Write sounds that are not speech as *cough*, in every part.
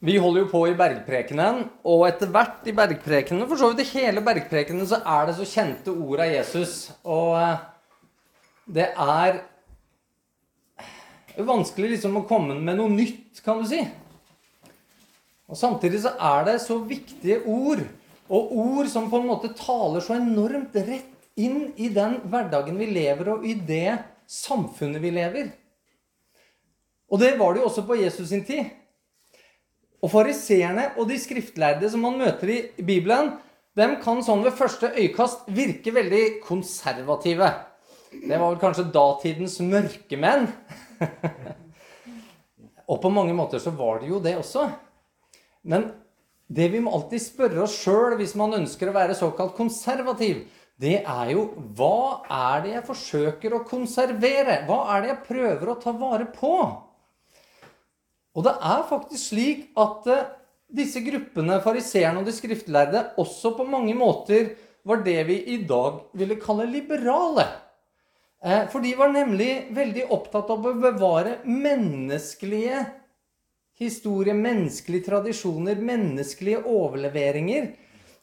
Vi holder jo på i Bergprekenen, og etter hvert i Bergprekenen, for så vidt i hele Bergprekenen, så er det så kjente ord av Jesus. Og eh, det er vanskelig liksom å komme med noe nytt, kan du si. Og Samtidig så er det så viktige ord, og ord som på en måte taler så enormt rett inn i den hverdagen vi lever, og i det samfunnet vi lever. Og det var det jo også på Jesus sin tid. Og fariseerne og de skriftlærde som man møter i Bibelen, dem kan sånn ved første øyekast virke veldig konservative. Det var vel kanskje datidens mørkemenn. *laughs* og på mange måter så var det jo det også. Men det vi må alltid spørre oss sjøl hvis man ønsker å være såkalt konservativ, det er jo hva er det jeg forsøker å konservere? Hva er det jeg prøver å ta vare på? Og det er faktisk slik at eh, disse gruppene, fariseerne og de skriftlærde, også på mange måter var det vi i dag ville kalle liberale. Eh, for de var nemlig veldig opptatt av å bevare menneskelige historier, menneskelige tradisjoner, menneskelige overleveringer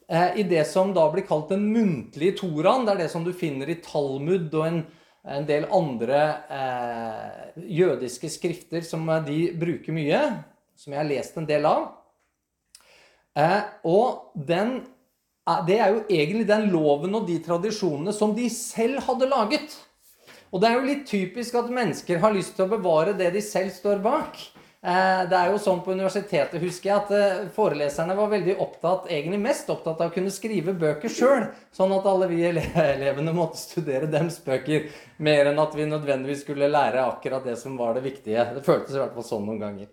eh, i det som da blir kalt den muntlige toraen. Det er det som du finner i Talmud og en en del andre eh, jødiske skrifter som de bruker mye, som jeg har lest en del av. Eh, og den, eh, det er jo egentlig den loven og de tradisjonene som de selv hadde laget. Og det er jo litt typisk at mennesker har lyst til å bevare det de selv står bak. Eh, det er jo sånn på universitetet, husker jeg, at eh, foreleserne var veldig opptatt, egentlig mest opptatt av å kunne skrive bøker sjøl, sånn at alle vi *laughs* elevene måtte studere dems bøker, mer enn at vi nødvendigvis skulle lære akkurat det som var det viktige. Det føltes i hvert fall sånn noen ganger.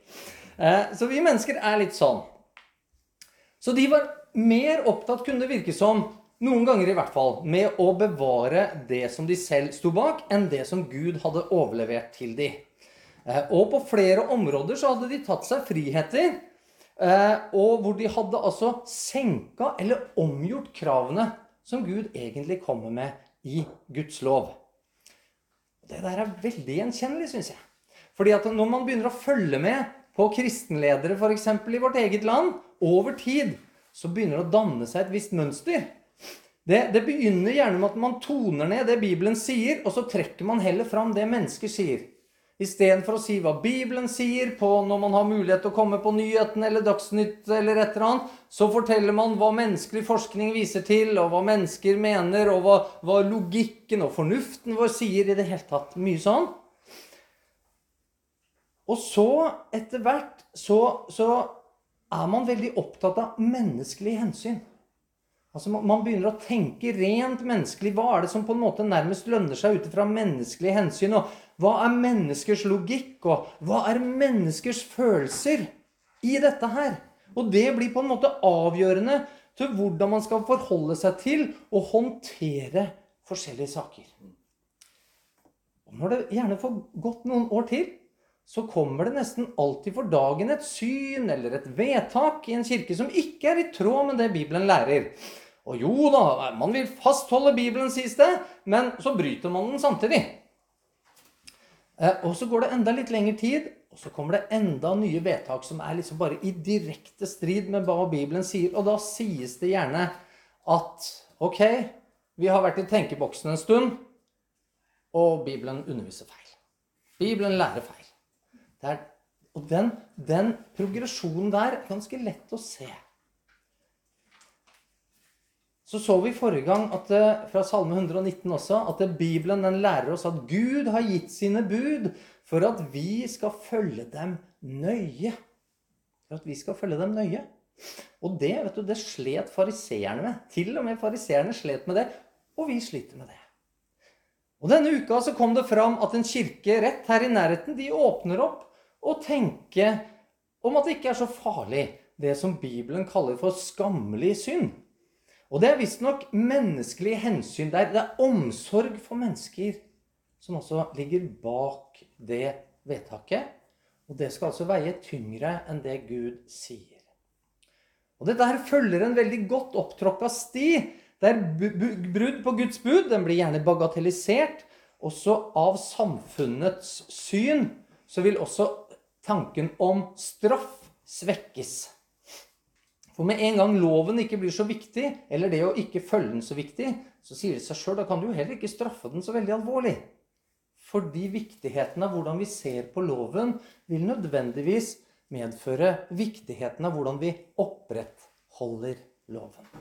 Eh, så vi mennesker er litt sånn. Så de var mer opptatt, kunne det virke som, noen ganger i hvert fall, med å bevare det som de selv sto bak, enn det som Gud hadde overlevert til dem. Eh, og på flere områder så hadde de tatt seg friheter. Eh, og hvor de hadde altså senka eller omgjort kravene som Gud egentlig kommer med i Guds lov. Det der er veldig gjenkjennelig, syns jeg. Fordi at når man begynner å følge med på kristenledere f.eks. i vårt eget land over tid, så begynner det å danne seg et visst mønster. Det, det, begynner gjerne med at man toner ned det Bibelen sier, og så trekker man heller fram det mennesker sier. Istedenfor å si hva Bibelen sier på når man har mulighet til å komme på nyhetene eller Dagsnytt eller et eller annet, så forteller man hva menneskelig forskning viser til, og hva mennesker mener, og hva, hva logikken og fornuften vår sier i det hele tatt. Mye sånn. Og så, etter hvert, så, så er man veldig opptatt av menneskelige hensyn. Altså Man begynner å tenke rent menneskelig. Hva er det som på en måte nærmest lønner seg ut fra menneskelige hensyn? Og hva er menneskers logikk? Og hva er menneskers følelser i dette her? Og det blir på en måte avgjørende til hvordan man skal forholde seg til og håndtere forskjellige saker. Og når det gjerne får gått noen år til, så kommer det nesten alltid for dagen et syn eller et vedtak i en kirke som ikke er i tråd med det Bibelen lærer. Og jo da, man vil fastholde Bibelen, sies det, men så bryter man den samtidig. Eh, og så går det enda litt lengre tid, og så kommer det enda nye vedtak som er liksom bare i direkte strid med hva Bibelen sier. Og da sies det gjerne at ok, vi har vært i tenkeboksen en stund, og Bibelen underviser feil. Bibelen lærer feil. Er, og den, den progresjonen der er ganske lett å se. Så så vi forrige gang at, fra Salme 119 også at Bibelen den lærer oss at Gud har gitt sine bud for at vi skal følge dem nøye. For at vi skal følge dem nøye. Og det vet du, det slet fariseerne med. Til og med fariseerne slet med det. Og vi sliter med det. Og Denne uka så kom det fram at en kirke rett her i nærheten de åpner opp og tenker om at det ikke er så farlig, det som Bibelen kaller for skammelig synd. Og det er visstnok menneskelige hensyn der. Det er omsorg for mennesker som også ligger bak det vedtaket. Og det skal altså veie tyngre enn det Gud sier. Og det der følger en veldig godt opptråkka sti, der brudd på Guds bud den blir gjerne bagatellisert. Også av samfunnets syn så vil også tanken om straff svekkes. For med en gang loven ikke blir så viktig, eller det å ikke følge den så viktig, så sier det seg sjøl da kan du jo heller ikke straffe den så veldig alvorlig. Fordi viktigheten av hvordan vi ser på loven, vil nødvendigvis medføre viktigheten av hvordan vi opprettholder loven.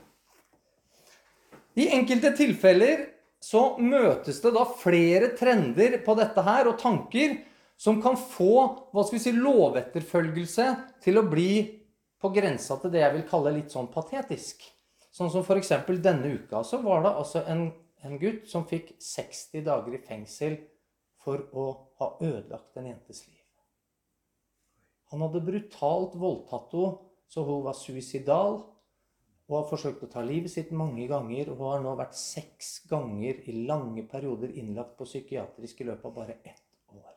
I enkelte tilfeller så møtes det da flere trender på dette her, og tanker som kan få hva skal vi si, lovetterfølgelse til å bli på grensa til det jeg vil kalle litt sånn patetisk. Sånn som f.eks. denne uka så var det altså en, en, gutt som fikk 60 dager i fengsel for å ha ødelagt en jentes liv. Han hadde brutalt voldtatt henne så hun var suicidal. Og har forsøkt å ta livet sitt mange ganger og hun har nå vært seks ganger i lange perioder innlagt på psykiatrisk i løpet av bare ett år.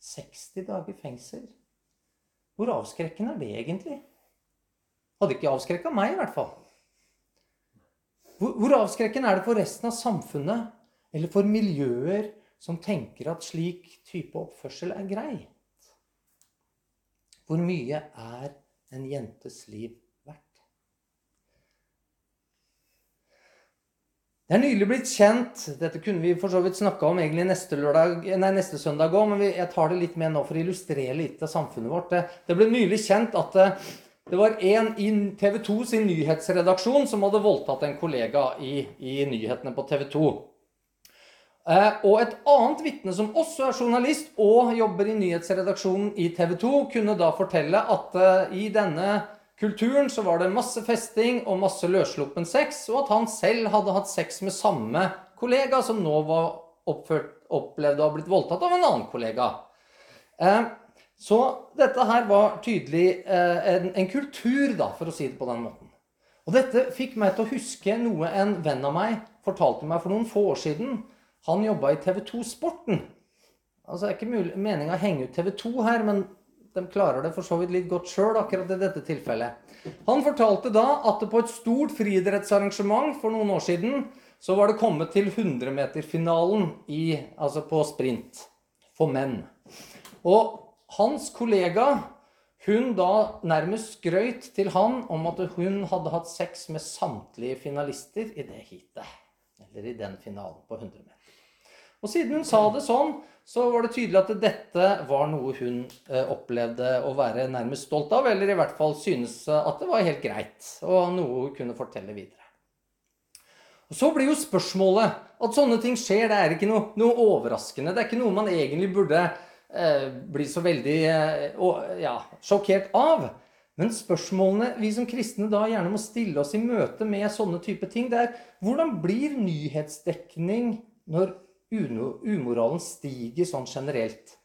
60 dager fengsel. Hvor avskrekkende er det egentlig? Hadde ikke avskrekka meg, i hvert fall. Hvor, hvor avskrekkende er det for resten av samfunnet, eller for miljøer som tenker at slik type oppførsel er greit? Hvor mye er en jentes liv Det er nylig blitt kjent Dette kunne vi for så vidt snakka om egentlig neste, lørdag, nei, neste søndag òg, men jeg tar det litt med nå for å illustrere litt av samfunnet vårt. Det, det ble nylig kjent at det, eh, det var en i TV 2 sin nyhetsredaksjon som hadde voldtatt en kollega i, i nyhetene på TV 2. Eh, og et annet vitne som også er journalist og jobber i nyhetsredaksjonen i TV 2, kunne da fortelle at eh, i denne kulturen så var det masse festing og masse løssluppen sex, og at han selv hadde hatt sex med samme kollega som nå var oppført, opplevd å ha blitt voldtatt av en annen kollega. Eh, så dette her var tydelig eh, en, en, kultur, da, for å si det på den måten. Og dette fikk meg til å huske noe en venn av meg fortalte meg for noen få år siden. Han jobba i TV 2 Sporten. Altså, Det er ikke meninga å henge ut TV 2 her, men de klarer det for så vidt litt godt sjøl akkurat i dette tilfellet. Han fortalte da at på et stort friidrettsarrangement for noen år siden så var det kommet til 100-meterfinalen altså på sprint for menn. Og hans kollega hun da nærmest skrøyt til han om at hun hadde hatt sex med samtlige finalister i det heatet. Eller i den finalen på 100 meter. Og siden hun sa det sånn, så var det tydelig at dette var noe hun eh, opplevde å være nærmest stolt av, eller i hvert fall synes at det var helt greit, og noe hun kunne fortelle videre. Og Så blir jo spørsmålet At sånne ting skjer, det er ikke noe, noe overraskende. Det er ikke noe man egentlig burde eh, bli så veldig eh, ja, sjokkert av. Men spørsmålene vi som kristne da gjerne må stille oss i møte med sånne type ting, det er hvordan blir nyhetsdekning når umoralen stiger sånn generelt,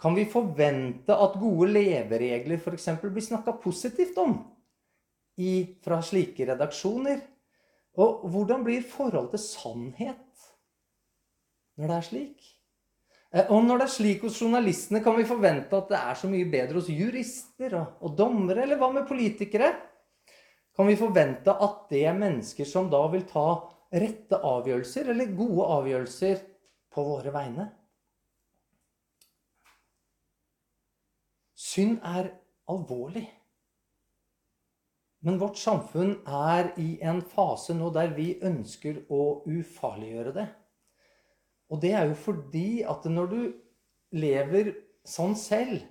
kan vi forvente at gode leveregler f.eks. blir snakka positivt om i, fra slike redaksjoner? Og hvordan blir forholdet til sannhet når det er slik? Eh, og når det er slik hos journalistene, kan vi forvente at det er så mye bedre hos jurister og, og dommere? Eller hva med politikere? Kan vi forvente at det er mennesker som da vil ta rette avgjørelser, eller gode avgjørelser, på våre vegne. Synd er alvorlig. Men vårt samfunn er i en fase nå der vi ønsker å ufarliggjøre det. Og det er jo fordi at når du lever sånn selv,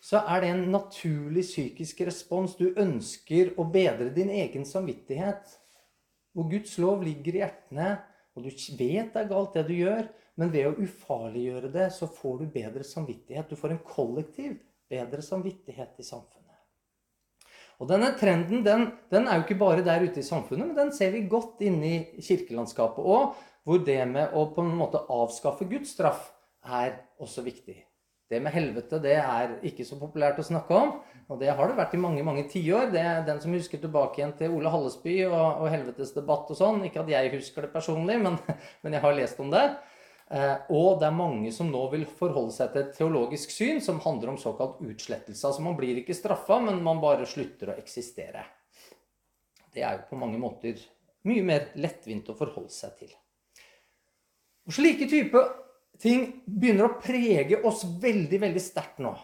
så er det en naturlig psykisk respons. Du ønsker å bedre din egen samvittighet. Hvor Guds lov ligger i hjertene, og du vet det er galt, det du gjør, men ved å ufarliggjøre det, så får du bedre samvittighet. Du får en kollektiv bedre samvittighet i samfunnet. Og denne trenden den, den, er jo ikke bare der ute i samfunnet, men den ser vi godt inne i kirkelandskapet òg, hvor det med å på en måte avskaffe Guds straff er også viktig. Det med helvete det er ikke så populært å snakke om. Og det har det vært i mange mange tiår. Den som husker tilbake igjen til Ole Hallesby og, og helvetes debatt og sånn. Ikke at jeg husker det personlig, men, *laughs* men jeg har lest om det. Eh, og det er mange som nå vil forholde seg til et teologisk syn som handler om såkalt utslettelse. Altså Man blir ikke straffa, men man bare slutter å eksistere. Det er jo på mange måter mye mer lettvint å forholde seg til. Og Slike type ting begynner å prege oss veldig veldig sterkt nå.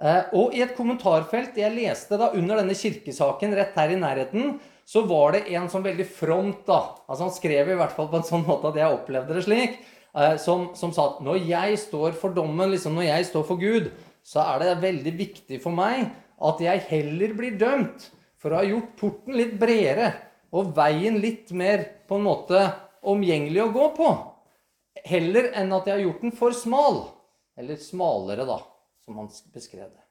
Eh, og i et kommentarfelt jeg leste da under denne kirkesaken rett her i nærheten, så var det en som veldig front, da. Altså Han skrev i hvert fall på en sånn måte at jeg opplevde det slik. Eh, som, som sa at når jeg står for dommen, liksom når jeg står for Gud, så er det veldig viktig for meg at jeg heller blir dømt for å ha gjort porten litt bredere og veien litt mer på en måte omgjengelig å gå på. Heller enn at jeg har gjort den for smal. Eller smalere, da som han beskrev det.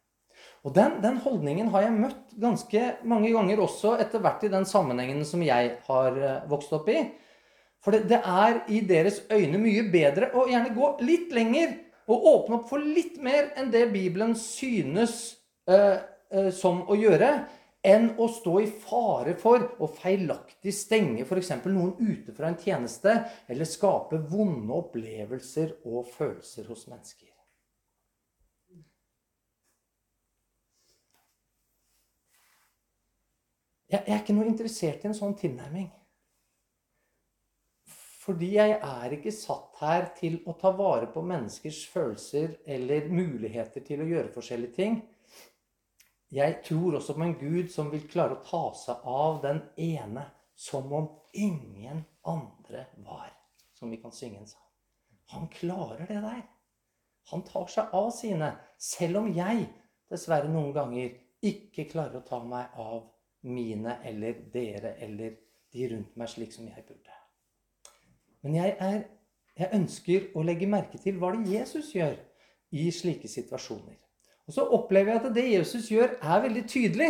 Og den, den, holdningen har jeg møtt ganske mange ganger også etter hvert i den sammenhengen som jeg har eh, vokst opp i. For det, det er i deres øyne mye bedre å gjerne gå litt lenger og åpne opp for litt mer enn det Bibelen synes uh, uh, som å gjøre, enn å stå i fare for å feilaktig stenge f.eks. noen ute fra en tjeneste, eller skape vonde opplevelser og følelser hos mennesker. Jeg, er ikke noe interessert i en sånn tilnærming. Fordi jeg er ikke satt her til å ta vare på menneskers følelser eller muligheter til å gjøre forskjellige ting. Jeg tror også på en Gud som vil klare å ta seg av den ene som om ingen andre var. Som vi kan synge en sang. Han klarer det der. Han tar seg av sine, selv om jeg dessverre noen ganger ikke klarer å ta meg av mine eller dere eller de rundt meg slik som jeg burde. Men jeg, er, jeg ønsker å legge merke til hva det Jesus gjør i slike situasjoner. Og så opplever jeg at det Jesus gjør, er veldig tydelig.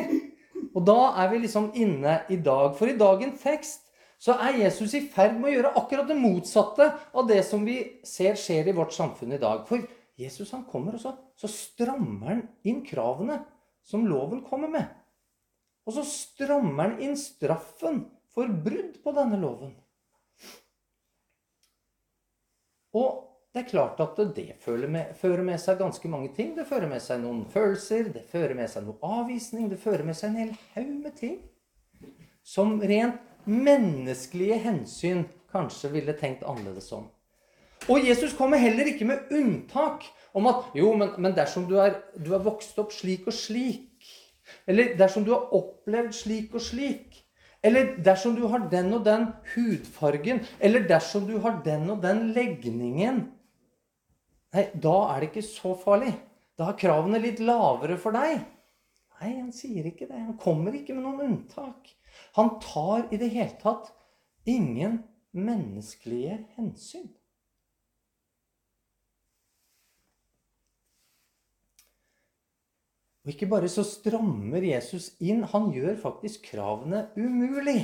Og da er vi liksom inne i dag. For i dagens tekst så er Jesus i ferd med å gjøre akkurat det motsatte av det som vi ser skjer i vårt samfunn i dag. For Jesus han kommer, og så, så strammer han inn kravene som loven kommer med. Og så strammer han inn straffen for brudd på denne loven. Og det er klart at det fører med, fører med, seg ganske mange ting. Det fører med seg noen følelser, det fører med seg noe avvisning, det fører med seg en hel haug med ting som rent menneskelige hensyn kanskje ville tenkt annerledes om. Og Jesus kommer heller ikke med unntak om at jo, men, men dersom du er, du er vokst opp slik og slik, eller dersom du har opplevd slik og slik. Eller dersom du har den og den hudfargen. Eller dersom du har den og den legningen. Nei, da er det ikke så farlig. Da er kravene litt lavere for deg. Nei, han sier ikke det. Han kommer ikke med noen unntak. Han tar i det hele tatt ingen menneskelige hensyn. Og ikke bare så strammer Jesus inn, han gjør faktisk kravene umulig.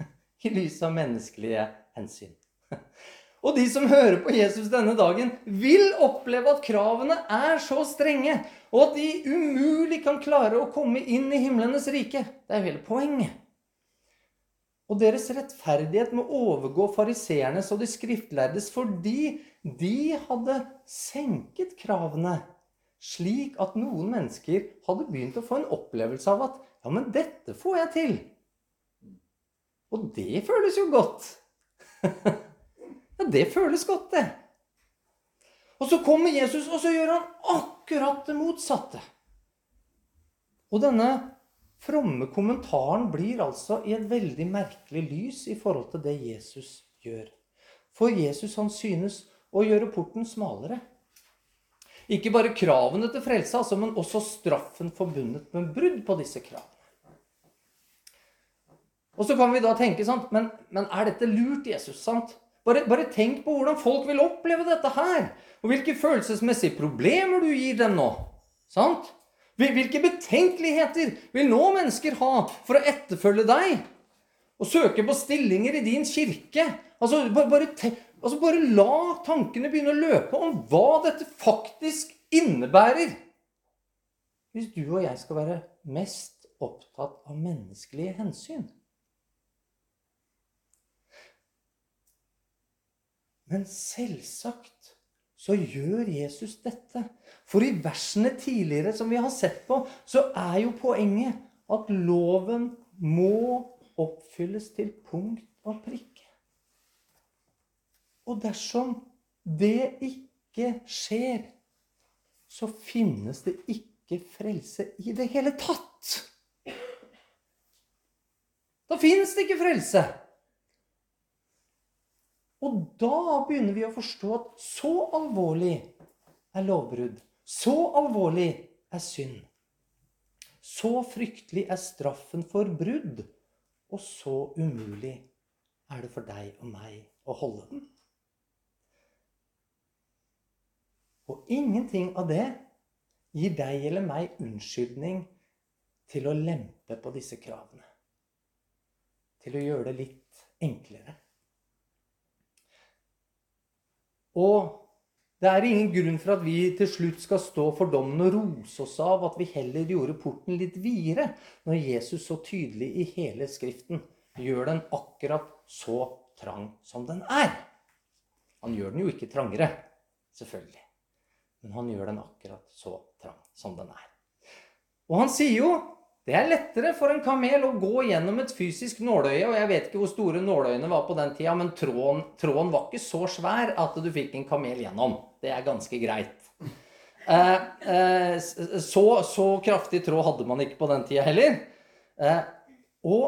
*laughs* I lys av menneskelige hensyn. *laughs* Og de som hører på Jesus denne dagen, vil oppleve at kravene er så strenge, og at de umulig kan klare å komme inn i himlenes rike. Det er jo hele poenget. Og deres rettferdighet må overgå fariseernes og de skriftlærdes fordi de hadde senket kravene slik at noen mennesker hadde begynt å få en opplevelse av at ja, men dette får jeg til. Og det føles jo godt. *laughs* ja, det føles godt, det. Og så kommer Jesus, og så gjør han akkurat det motsatte. Og denne fromme kommentaren blir altså i et veldig merkelig lys i forhold til det Jesus gjør. For Jesus han synes å gjøre porten smalere. Ikke bare kravene til frelse, altså, men også straffen forbundet med brudd på disse kravene. Og så kan vi da tenke sant, men, men er dette lurt, Jesus? sant? Bare, bare, tenk på hvordan folk vil oppleve dette her. Og hvilke følelsesmessige problemer du gir dem nå. Sant? Hvilke betenkeligheter vil nå mennesker ha for å etterfølge deg? Og søke på stillinger i din kirke? Altså, bare, bare, Altså Bare la tankene begynne å løpe om hva dette faktisk innebærer. Hvis du og jeg skal være mest opptatt av menneskelige hensyn. Men selvsagt så gjør Jesus dette. For i versene tidligere som vi har sett på, så er jo poenget at loven må oppfylles til punkt og prikk. Og dersom det ikke skjer, så finnes det ikke frelse i det hele tatt. Da finnes det ikke frelse. Og da begynner vi å forstå at så alvorlig er lovbrudd. Så alvorlig er synd. Så fryktelig er straffen for brudd. Og så umulig er det for deg og meg å holde den. Og ingenting av det gir deg eller meg unnskyldning til å lempe på disse kravene. Til å gjøre det litt enklere. Og det er ingen grunn for at vi til slutt skal stå for dommen og rose oss av at vi heller gjorde porten litt videre, når Jesus så tydelig i hele Skriften gjør den akkurat så trang som den er. Han gjør den jo ikke trangere, selvfølgelig. Men han gjør den akkurat så trang som den er. Og han sier jo det er lettere for en kamel å gå gjennom et fysisk nåløye. Og jeg vet ikke hvor store nåløyene var på den tida, men tråden, tråden var ikke så svær at du fikk en kamel gjennom. Det er ganske greit. Eh, eh, så, så, kraftig tråd hadde man ikke på den tida heller. Eh, og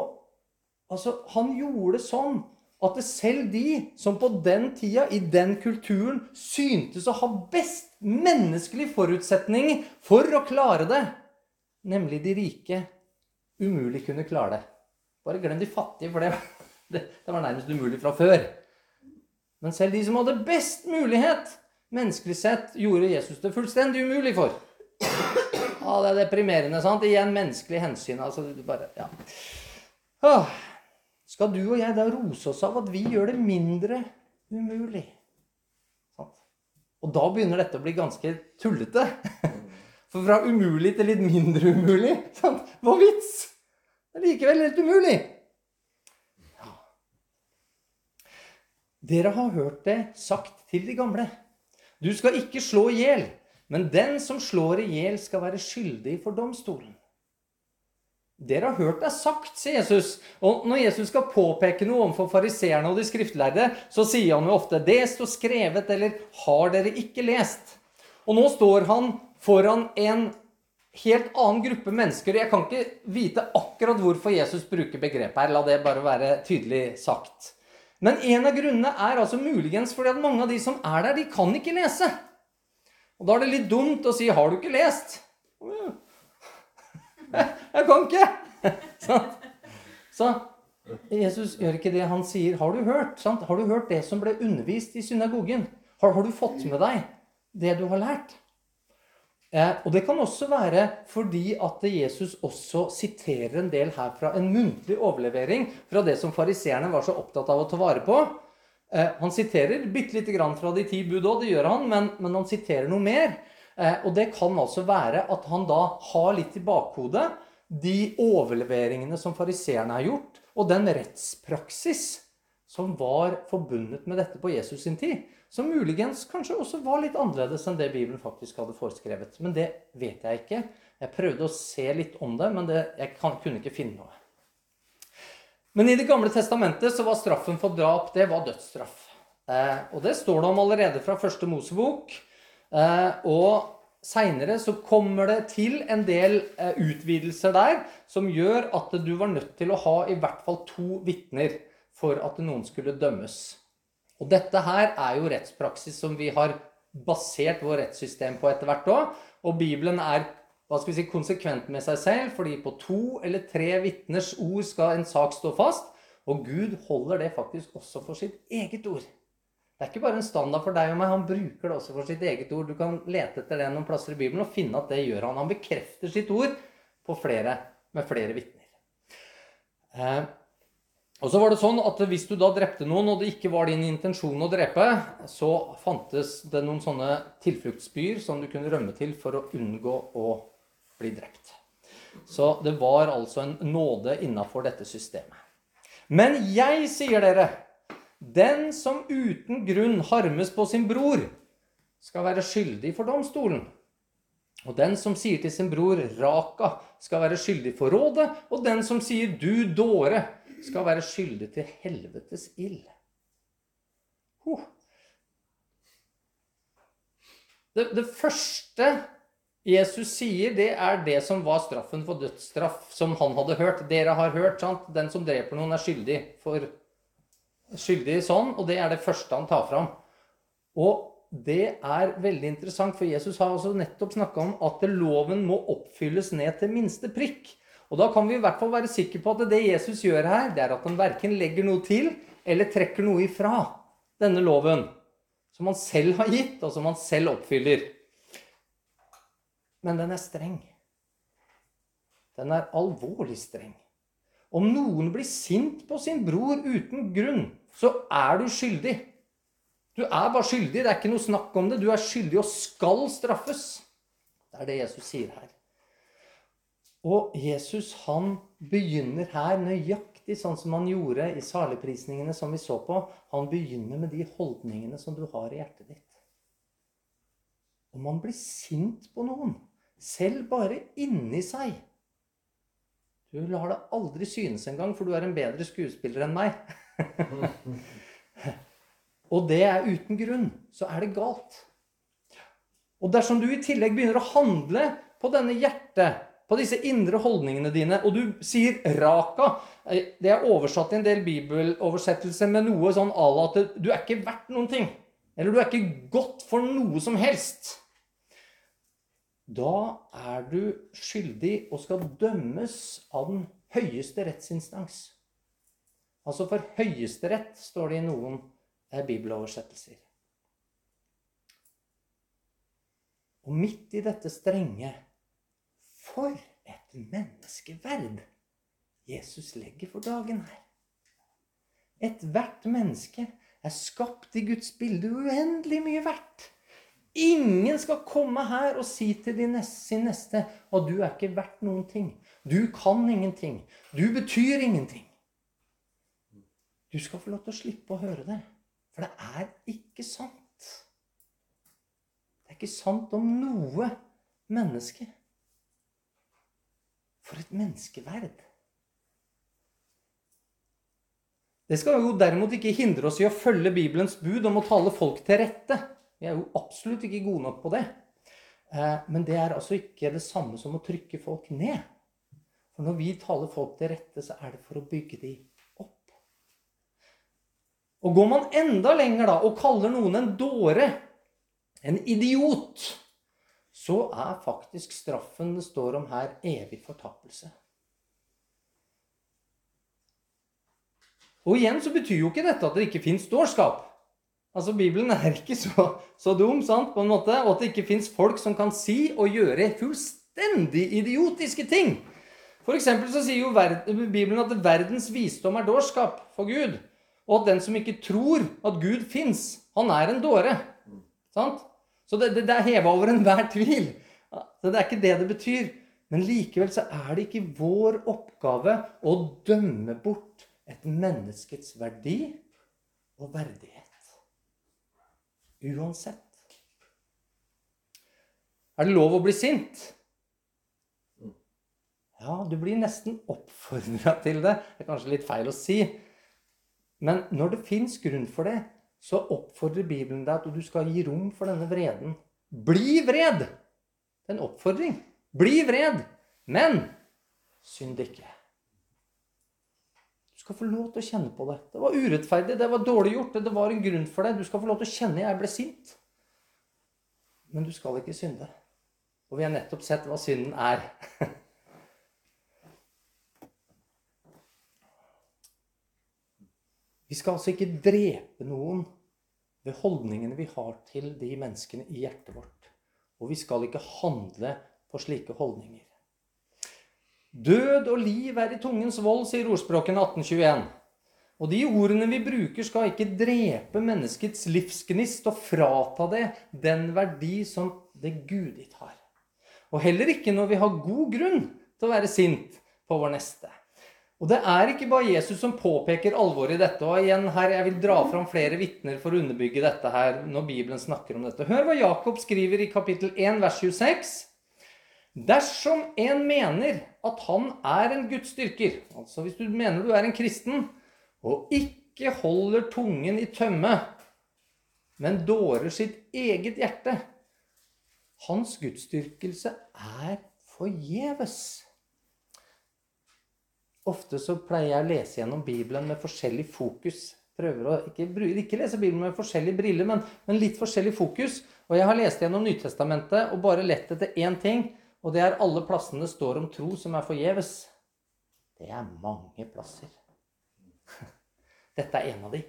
altså, han gjorde sånn at selv de som på den tida, i den kulturen, syntes å ha best menneskelig forutsetning for å klare det, nemlig de rike, umulig kunne klare det. Bare glem de fattige, for det, det, det var nærmest umulig fra før. Men selv de som hadde best mulighet, menneskelig sett, gjorde Jesus det fullstendig umulig for. Ja, det er deprimerende, sant? Igjen menneskelig hensyn. Altså, bare, ja. Åh, skal du og jeg da rose oss av at vi gjør det mindre umulig? Og da begynner dette å bli ganske tullete. *laughs* For fra umulig til litt mindre umulig? Hva vits? Det er likevel helt umulig. Ja. Dere har hørt det sagt til de gamle. Du skal ikke slå i hjel, men den som slår i hjel, skal være skyldig for domstolen. Dere har hørt det sagt, sier Jesus. Og når Jesus skal påpeke noe overfor fariseerne og de skriftlærde, så sier han jo ofte 'Det står skrevet', eller 'Har dere ikke lest'? Og nå står han foran en helt annen gruppe mennesker. Jeg kan ikke vite akkurat hvorfor Jesus bruker begrepet her. La det bare være tydelig sagt. Men en av grunnene er altså muligens fordi at mange av de som er der, de kan ikke lese. Og da er det litt dumt å si 'Har du ikke lest?' Jeg kan ikke! Så Jesus gjør ikke det han sier. Har du hørt? Sant? Har du hørt det som ble undervist i synagogen? Har, har du fått med deg det du har lært? Eh, og det kan også være fordi at Jesus også siterer en del her fra en muntlig overlevering fra det som fariseerne var så opptatt av å ta vare på. Eh, han siterer bitte lite grann fra de ti bud òg, det gjør han, men, men, han siterer noe mer. Eh, og det kan altså være at han da har litt i bakhodet de overleveringene som fariseerne har gjort, og den rettspraksis som var forbundet med dette på Jesus sin tid. Som muligens kanskje også var litt annerledes enn det Bibelen faktisk hadde foreskrevet. Men det vet jeg ikke. Jeg prøvde å se litt om det, men det, jeg kan, kunne ikke finne noe. Men i Det gamle testamentet så var straffen for drap det var dødsstraff. Eh, og det står det om allerede fra første Mosebok. Eh, og seinere så kommer det til en del eh, utvidelser der som gjør at du var nødt til å ha i hvert fall to vitner for at noen skulle dømmes. Og dette her er jo rettspraksis som vi har basert vår rettssystem på etter hvert òg. Og Bibelen er hva skal vi si, konsekvent med seg selv, fordi på to eller tre vitners ord skal en sak stå fast. Og Gud holder det faktisk også for sitt eget ord. Det er ikke bare en standard for deg og meg, han bruker det også for sitt eget ord. Du kan lete etter det noen plasser i Bibelen og finne at det gjør han. Han bekrefter sitt ord på flere, med flere vitner. Eh, og så var det sånn at Hvis du da drepte noen, og det ikke var din intensjon å drepe, så fantes det noen sånne tilfluktsbyer som du kunne rømme til for å unngå å bli drept. Så det var altså en nåde innafor dette systemet. Men jeg sier dere, den som uten grunn harmes på sin bror, skal være skyldig for domstolen. Og den som sier til sin bror 'Raka', skal være skyldig for rådet. Og den som sier 'Du dåre', skal være skyldig til helvetes ild. Uh. Det, det, første Jesus sier det er det som var straffen for dødsstraff, som han hadde hørt. Dere har hørt, sant? Den som dreper noen, er skyldig for skyldig sånn, og det er det første han tar fram. Og det er veldig interessant, for Jesus har også nettopp snakka om at loven må oppfylles ned til minste prikk. Og da kan vi i hvert fall være sikre på at det Jesus gjør her, det er at han verken legger noe til eller trekker noe ifra denne loven, som han selv har gitt, og som han selv oppfyller men den er streng. Den er alvorlig streng. Om noen blir sint på sin bror uten grunn, så er du skyldig. Du er bare skyldig. Det er ikke noe snakk om det. Du er skyldig og skal straffes. Det er det Jesus sier her. Og Jesus han begynner her nøyaktig sånn som han gjorde i saligprisningene som vi så på. Han begynner med de holdningene som du har i hjertet ditt. Om man blir sint på noen, selv bare inni seg. Du lar det aldri synes engang, for du er en bedre skuespiller enn meg. *laughs* og det er uten grunn. Så er det galt. Og dersom du i tillegg begynner å handle på denne hjertet, på disse indre holdningene dine, og du sier 'raka' eh, Det er oversatt i en del bibeloversettelser med noe sånn à la at du er ikke verdt noen ting. Eller du er ikke godt for noe som helst. Da er du skyldig og skal dømmes av den høyeste rettsinstans. Altså for Høyesterett, står det i noen eh, bibeloversettelser. Og midt i dette strenge For et menneskeverd Jesus legger for dagen her. Ethvert menneske er skapt i Guds bilde uendelig mye verdt. Ingen skal komme her og si til neste, sin neste at du er ikke verdt noen ting. Du kan ingenting. Du betyr ingenting. Du skal få lov til å slippe å høre det. For det er ikke sant. Det er ikke sant om noe menneske. For et menneskeverd. Det skal jo derimot ikke hindre oss i å følge Bibelens bud om å tale folk til rette. Vi er jo absolutt ikke gode nok på det. Eh, men det er altså ikke det samme som å trykke folk ned. For når vi taler folk til rette, så er det for å bygge dem opp. Og går man enda lenger da, og kaller noen en dåre, en idiot, så er faktisk straffen det står om her, evig fortapelse. Og igjen så betyr jo ikke dette at det ikke fins dårskap. Altså, Bibelen er ikke så, så, dum, sant, på en måte, og at det ikke fins folk som kan si og gjøre fullstendig idiotiske ting. For så sier jo Bibelen at verdens visdom er dårskap for Gud. Og at den som ikke tror at Gud fins, han er en dåre. Sant? Så det, det, det er heva over enhver tvil. Så det er ikke det det betyr. Men likevel så er det ikke vår oppgave å dømme bort et menneskets verdi og verdighet. Uansett. Er det lov å bli sint? Ja, du blir nesten oppfordra til det. Det er kanskje litt feil å si. Men når det fins grunn for det, så oppfordrer Bibelen deg at du skal gi rom for denne vreden. Bli vred! Det er en oppfordring. Bli vred! Men synd ikke skal få lov til å kjenne på det. Det var urettferdig, det var dårlig gjort, det var en grunn for det. Du skal få lov til å kjenne 'jeg ble sint'. Men du skal ikke synde. Og vi har nettopp sett hva synden er. *laughs* vi skal altså ikke drepe noen ved holdningene vi har til de menneskene i hjertet vårt. Og vi skal ikke handle på slike holdninger. Død og liv er i tungens vold, sier ordspråkene 1821. Og de ordene vi bruker, skal ikke drepe menneskets livsgnist og frata det den verdi som det guditt har. Og heller ikke når vi har god grunn til å være sint på vår neste. Og det er ikke bare Jesus som påpeker alvoret i dette. Og igjen her, Jeg vil dra fram flere vitner for å underbygge dette her når Bibelen snakker om dette. Hør hva Jakob skriver i kapittel 1, vers 26. Dersom en mener at han er en Guds styrker, altså hvis du mener du er en kristen, og ikke holder tungen i tømme, men dårer sitt eget hjerte, Hans gudsdyrkelse er forgjeves. Ofte så pleier jeg å lese gjennom Bibelen med forskjellig fokus. Prøver å ikke, ikke lese Bibelen med forskjellige briller, men, men, litt forskjellig fokus. Og jeg har lest gjennom Nytestamentet og bare lett etter én ting, og det er alle plassene det står om tro som er forgjeves. Det er mange plasser. *laughs* Dette er en av de.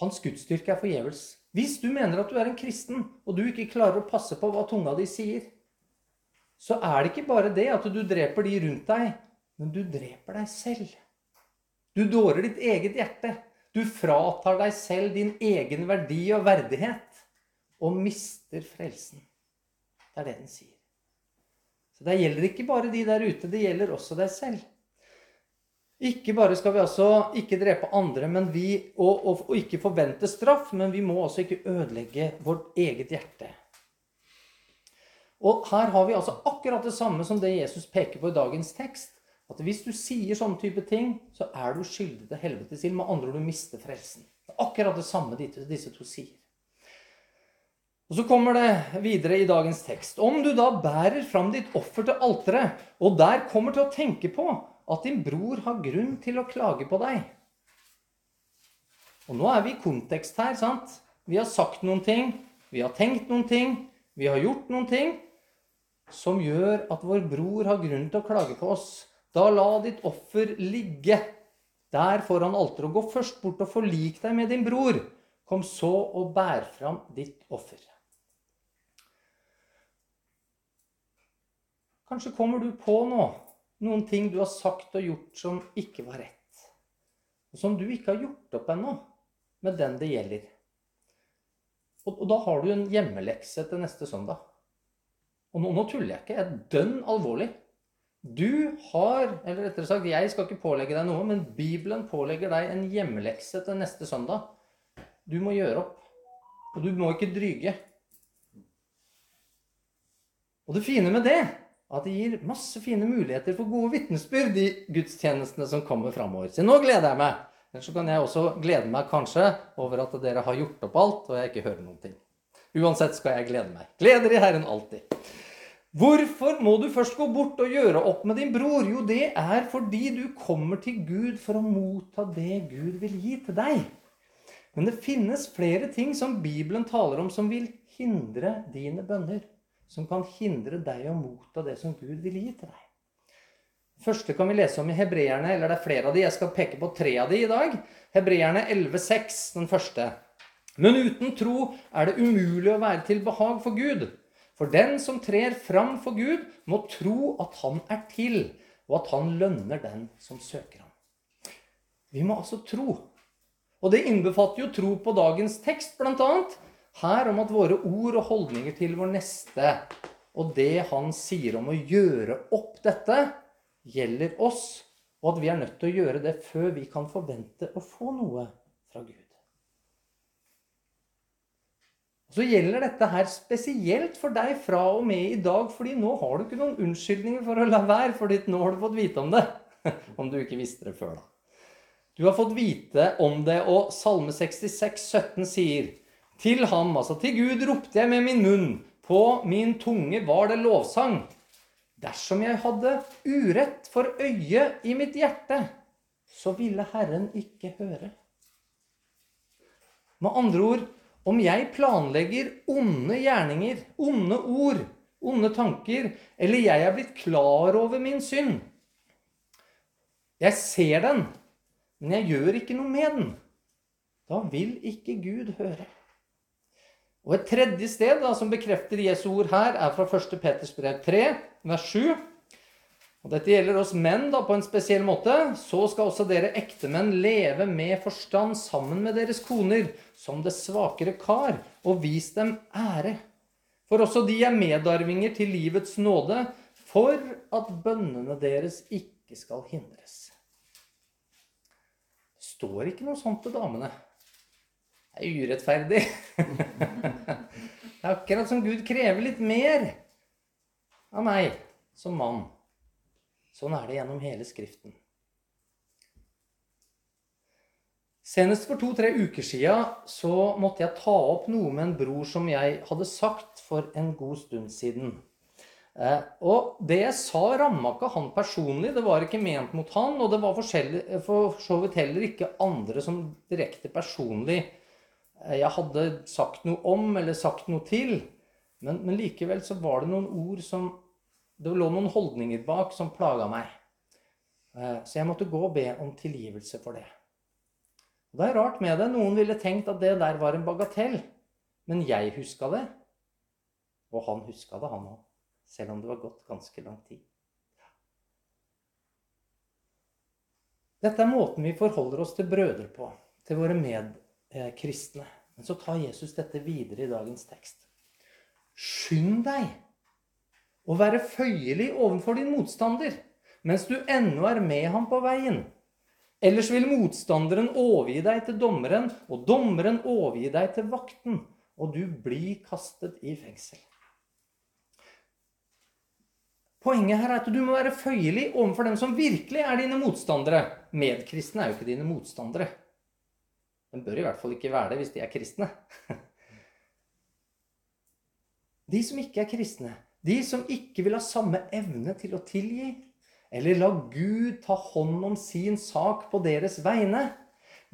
Hans gudsstyrke er forgjeves. Hvis du mener at du er en kristen, og du ikke klarer å passe på hva tunga di sier, så er det ikke bare det at du dreper de rundt deg, men du dreper deg selv. Du dårer ditt eget hjerte. Du fratar deg selv din egen verdi og verdighet og mister frelsen. Det er det den sier. Så det gjelder ikke bare de der ute, det gjelder også deg selv. Ikke bare skal vi altså ikke drepe andre vi, og, og, og, ikke forvente straff, men vi må også ikke ødelegge vårt eget hjerte. Og her har vi altså akkurat det samme som det Jesus peker på i dagens tekst. At hvis du sier sånne type ting, så er du skyldig til helvetes ild. Med andre ord, du mister frelsen. Det er akkurat det samme disse to sier. Og Så kommer det videre i dagens tekst. Om du da bærer fram ditt offer til alteret, og der kommer til å tenke på at din bror har grunn til å klage på deg Og nå er vi i kontekst her, sant? Vi har sagt noen ting, vi har tenkt noen ting, vi har gjort noen ting som gjør at vår bror har grunn til å klage på oss. Da la ditt offer ligge der foran alteret, og gå først bort og forlik deg med din bror. Kom så og bær fram ditt offer. Kanskje kommer du på nå noen ting du har sagt og gjort som ikke var rett. Og som du ikke har gjort opp ennå med den det gjelder. Og, og da har du en hjemmelekse til neste søndag. Og nå, nå tuller jeg ikke. Jeg er dønn alvorlig. Du har, eller rettere sagt, jeg skal ikke pålegge deg noe, men Bibelen pålegger deg en hjemmelekse til neste søndag. Du må gjøre opp. Og du må ikke dryge. Og det fine med det, at det gir masse fine muligheter for gode vitnesbyrd, i gudstjenestene som kommer framover. Så nå gleder jeg meg. Ellers så kan jeg også glede meg kanskje over at dere har gjort opp alt, og jeg ikke hører noen ting. Uansett skal jeg glede meg. Gleder i Herren alltid. Hvorfor må du først gå bort og gjøre opp med din bror? Jo, det er fordi du kommer til Gud for å motta det Gud vil gi til deg. Men det finnes flere ting som Bibelen taler om, som vil hindre dine bønner. Som kan hindre deg å motta det som Gud vil gi til deg. første kan vi lese om i Hebreerne, eller det er flere av de. Jeg skal peke på tre av de i dag. Hebreerne 11,6, den første. Men uten tro er det umulig å være til behag for Gud. For den som trer fram for Gud, må tro at han er til, og at han lønner den som søker ham. Vi må altså tro. Og det innbefatter jo tro på dagens tekst, bl.a. Her om at våre ord og holdninger til vår neste og det han sier om å gjøre opp dette, gjelder oss, og at vi er nødt til å gjøre det før vi kan forvente å få noe fra Gud. Så gjelder dette her spesielt for deg fra og med i dag, fordi nå har du ikke noen unnskyldninger for å la være, fordi nå har du fått vite om det. *laughs* Om du ikke visste det før, da. Du har fått vite om det, og Salme 66, 17 sier Til ham, altså til Gud, ropte jeg med min munn. På min tunge var det lovsang. Dersom jeg hadde urett for øyet i mitt hjerte, så ville Herren ikke høre. Med andre ord om jeg planlegger onde gjerninger, onde ord, onde tanker, eller jeg er blitt klar over min synd Jeg ser den, men jeg gjør ikke noe med den. Da vil ikke Gud høre. Og Et tredje sted da, som bekrefter Jesu ord her, er fra 1. Peters brev 3, vers 7. Og Dette gjelder oss menn da, på en spesiell måte. Så skal også dere ektemenn leve med forstand sammen med deres koner, som det svakere kar, og vis dem ære. For også de er medarvinger til livets nåde, for at bønnene deres ikke skal hindres. Det står ikke noe sånt til damene. Er urettferdig. Det er akkurat som Gud krever litt mer av meg som mann. Sånn er det gjennom hele Skriften. Senest for to-tre uker sia så måtte jeg ta opp noe med en bror som jeg hadde sagt for en god stund siden. Eh, og det jeg sa, ramma ikke han personlig. Det var ikke ment mot han. Og det var for så vidt heller ikke andre som direkte personlig jeg hadde sagt noe om eller sagt noe til. Men, men likevel så var det noen ord som Det lå noen holdninger bak som plaga meg. Eh, så jeg måtte gå og be om tilgivelse for det. Og Det er rart med det. Noen ville tenkt at det der var en bagatell. Men jeg huska det. Og han huska det, han òg. Selv om det var gått ganske lang tid. Dette er måten vi forholder oss til brødre på, til våre medkristne. Men så tar Jesus dette videre i dagens tekst. Skynd deg å være føyelig overfor din motstander mens du ennå er med ham på veien. Ellers vil motstanderen overgi deg til dommeren, og dommeren overgi deg til vakten, og du blir kastet i fengsel. Poenget her er at du må være føyelig overfor dem som virkelig er dine motstandere. Medkristne er jo ikke dine motstandere. De bør i hvert fall ikke være det hvis de er kristne. *laughs* De som ikke er kristne, de som ikke vil ha samme evne til å tilgi, eller la Gud ta hånd om sin sak på deres vegne,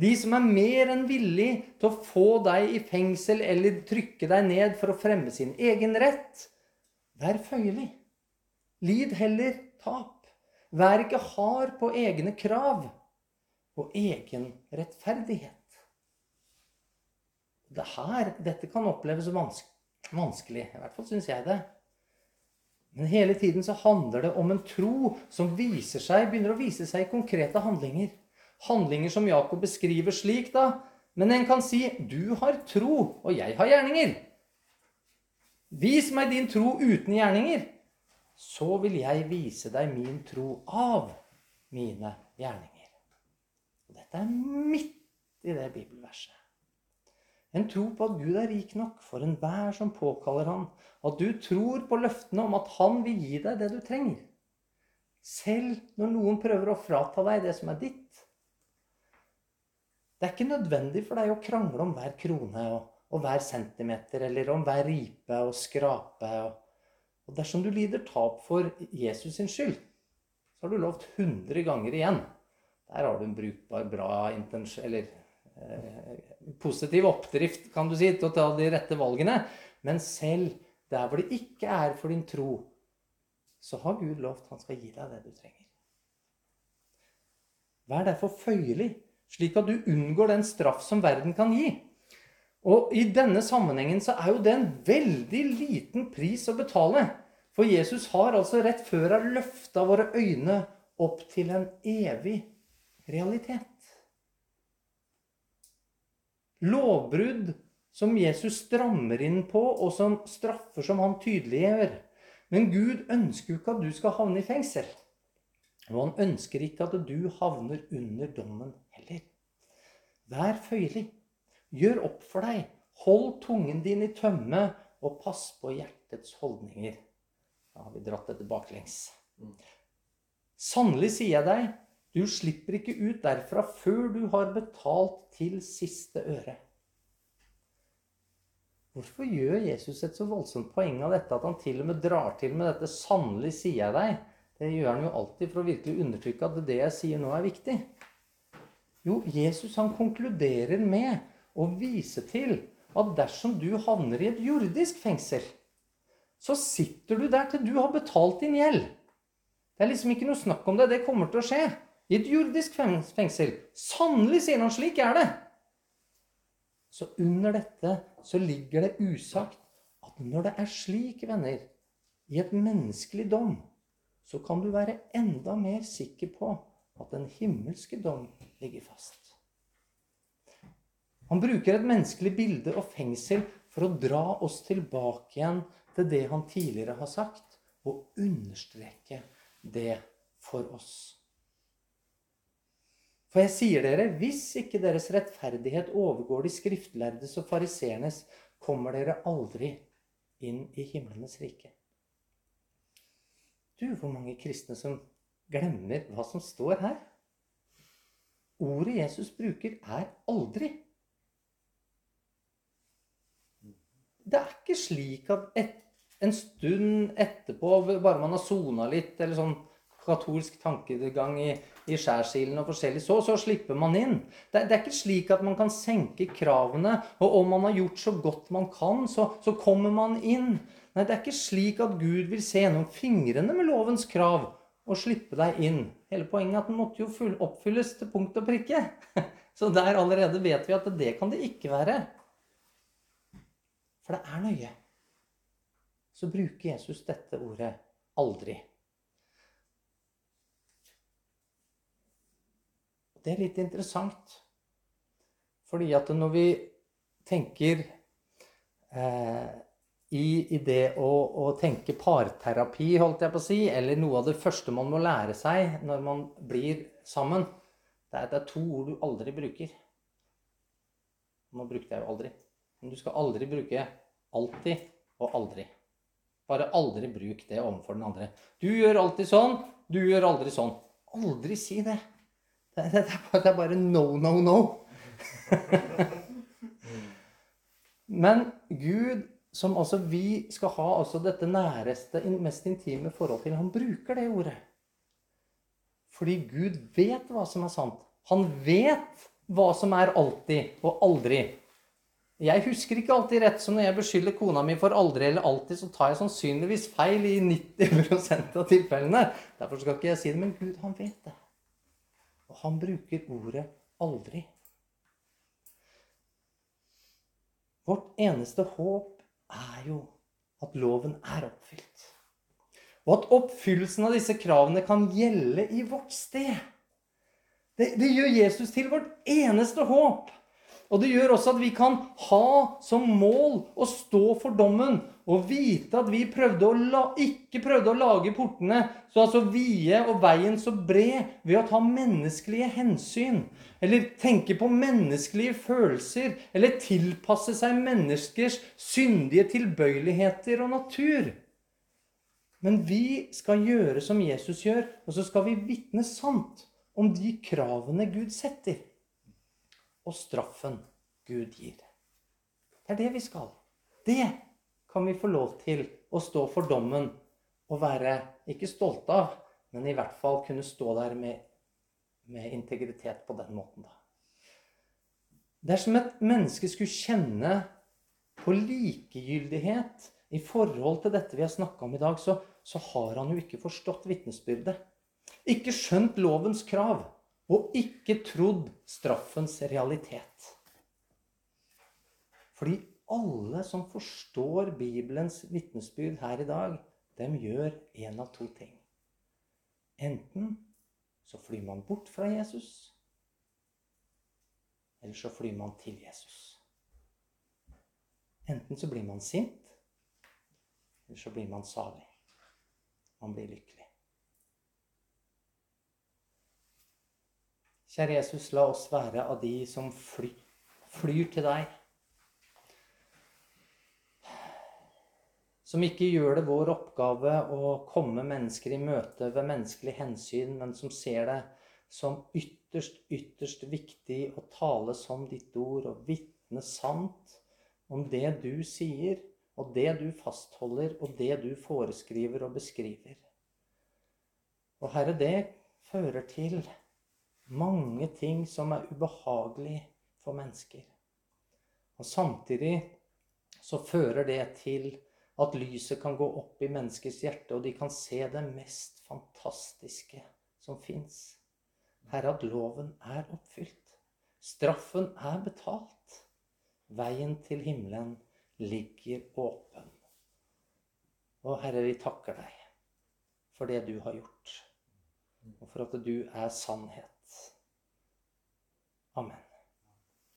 de som er mer enn villig til å få deg i fengsel eller trykke deg ned for å fremme sin egen rett, vær føyelig. Lid heller tap. Vær ikke hard på egne krav og egen rettferdighet. Det her, dette kan oppleves vanskelig. I hvert fall syns jeg det. Men hele tiden så handler det om en tro som viser seg, begynner å vise seg i konkrete handlinger. Handlinger som Jakob beskriver slik, da. Men en kan si 'Du har tro, og jeg har gjerninger'. Vis meg din tro uten gjerninger, så vil jeg vise deg min tro av mine gjerninger. Og dette er midt i det bibelverset. En tro på at Gud er rik nok for enhver som påkaller han. At du tror på løftene om at han vil gi deg det du trenger. Selv når noen prøver å frata deg det som er ditt. Det er ikke nødvendig for deg å krangle om hver krone og, og hver centimeter, eller om hver ripe og skrape. og og dersom du lider tap for Jesus sin skyld, så har du lovt 100 ganger igjen. Der har du en brukbar, bra eller eh, positiv oppdrift kan du si, til å ta de rette valgene. Men selv der hvor det ikke er for din tro, så har Gud lovt han skal gi deg det du trenger. Vær derfor føyelig, slik at du unngår den straff som verden kan gi. Og i denne sammenhengen så er jo det en veldig liten pris å betale. For Jesus har altså rett før han løfta våre øyne opp til en evig realitet. Lovbrudd som Jesus strammer inn på, og som straffer som han tydeliggjør. Men Gud ønsker jo ikke at du skal havne i fengsel. Og han ønsker ikke at du havner under dommen heller. Vær føyelig. Gjør opp for deg. Hold tungen din i tømme, og pass på hjertets holdninger. Da har vi dratt dette baklengs. Sannelig sier jeg deg, du slipper ikke ut derfra før du har betalt til siste øre. Hvorfor gjør Jesus et så voldsomt poeng av dette at han til og med drar til med dette 'sannelig sier jeg deg'? Det gjør han jo alltid for å virkelig undertrykke at det jeg sier nå, er viktig. Jo, Jesus han konkluderer med å vise til at dersom du havner i et jordisk fengsel, så sitter du der til du har betalt din gjeld. Det er liksom ikke noe snakk om det. Det kommer til å skje. I et jordisk fengsel. Sannelig, sier han, slik er det. Så under dette så ligger det usagt at når det er slik, venner, i et menneskelig dom, så kan du være enda mer sikker på at den himmelske dom ligger fast. Han bruker et menneskelig bilde og fengsel for å dra oss tilbake igjen til det han tidligere har sagt, og understreke det for oss. For jeg sier dere, hvis ikke deres rettferdighet overgår de skriftlærdes og fariseernes, kommer dere aldri inn i himlenes rike. Du, hvor mange kristne som glemmer hva som står her. ordet Jesus bruker, er aldri. Det er ikke slik at et, en stund etterpå, bare man har sona litt, eller sånn katolsk tankegang i, i skjærsilden og forskjellig, så, så slipper man inn. Det, det, er ikke slik at man kan senke kravene, og om man har gjort så godt man kan, så, så kommer man inn. Nei, det er ikke slik at Gud vil se gjennom fingrene med lovens krav og slippe deg inn. Hele poenget er at den måtte jo oppfylles til punkt og prikke. *laughs* Så der allerede vet vi at det kan det ikke være. For det er nøye. Så bruker Jesus dette ordet aldri. Det er litt interessant. Fordi at når vi tenker eh, i, i, det å, å, tenke parterapi, holdt jeg på å si, eller noe av det første man må lære seg når man blir sammen, det er, at det er to ord du aldri bruker. Nå brukte jeg jo aldri. Men du skal aldri bruke alltid og aldri. Bare aldri bruk det overfor den andre. Du gjør alltid sånn, du gjør aldri sånn. Aldri si det. Det, det, det er bare no, no, no. Men Gud, som altså vi skal ha altså dette næreste, mest intime forhold til, han bruker det ordet. Fordi Gud vet hva som er sant. Han vet hva som er alltid og aldri. Jeg husker ikke alltid rett, så når jeg beskylder kona mi for aldri eller alltid, så tar jeg sannsynligvis feil i 90% av tilfellene. Derfor skal ikke jeg si det, men Gud, han vet det. Og han bruker ordet aldri. Vårt eneste håp er jo at loven er oppfylt. Og at oppfyllelsen av disse kravene kan gjelde i vårt sted. Det, det gjør Jesus til vårt eneste håp. Og det gjør også at vi kan ha som mål å stå for dommen og vite at vi prøvde la, ikke prøvde å lage portene så altså vide og veien så bred ved å ta menneskelige hensyn. Eller tenke på menneskelige følelser. Eller tilpasse seg menneskers syndige tilbøyeligheter og natur. Men vi skal gjøre som Jesus gjør, og så skal vi vitne sant om de kravene Gud setter og straffen Gud gir. Det er det vi skal. Det kan vi få lov til å stå for dommen og være ikke stolte av, men i hvert fall kunne stå der med, med integritet på den måten. da. Dersom et menneske skulle kjenne på likegyldighet i forhold til dette vi har snakka om i dag, så, så har han jo ikke forstått vitnesbyrdet. Ikke skjønt lovens krav og ikke trodd straffens realitet. Fordi alle som forstår Bibelens vitnesbyrd her i dag, dem gjør én av to ting. Enten så flyr man bort fra Jesus, eller så flyr man til Jesus. Enten så blir man sint, eller så blir man salig. Man blir lykkelig. Kjære Jesus, la oss være av de som flyr, flyr til deg. Som ikke gjør det vår oppgave å komme mennesker i møte ved menneskelig hensyn, men som ser det som ytterst, ytterst viktig å tale som ditt ord og vitne sant om det du sier, og det du fastholder, og det du foreskriver og beskriver. Og Herre, det fører til mange ting som er ubehagelig for mennesker. Og samtidig så fører det til at lyset kan gå opp i menneskers hjerte, og de kan se det mest fantastiske som fins. Herre, at loven er oppfylt. Straffen er betalt. Veien til himmelen ligger åpen. Og Herre, vi takker deg for det du har gjort, og for at du er sannhet. Amen.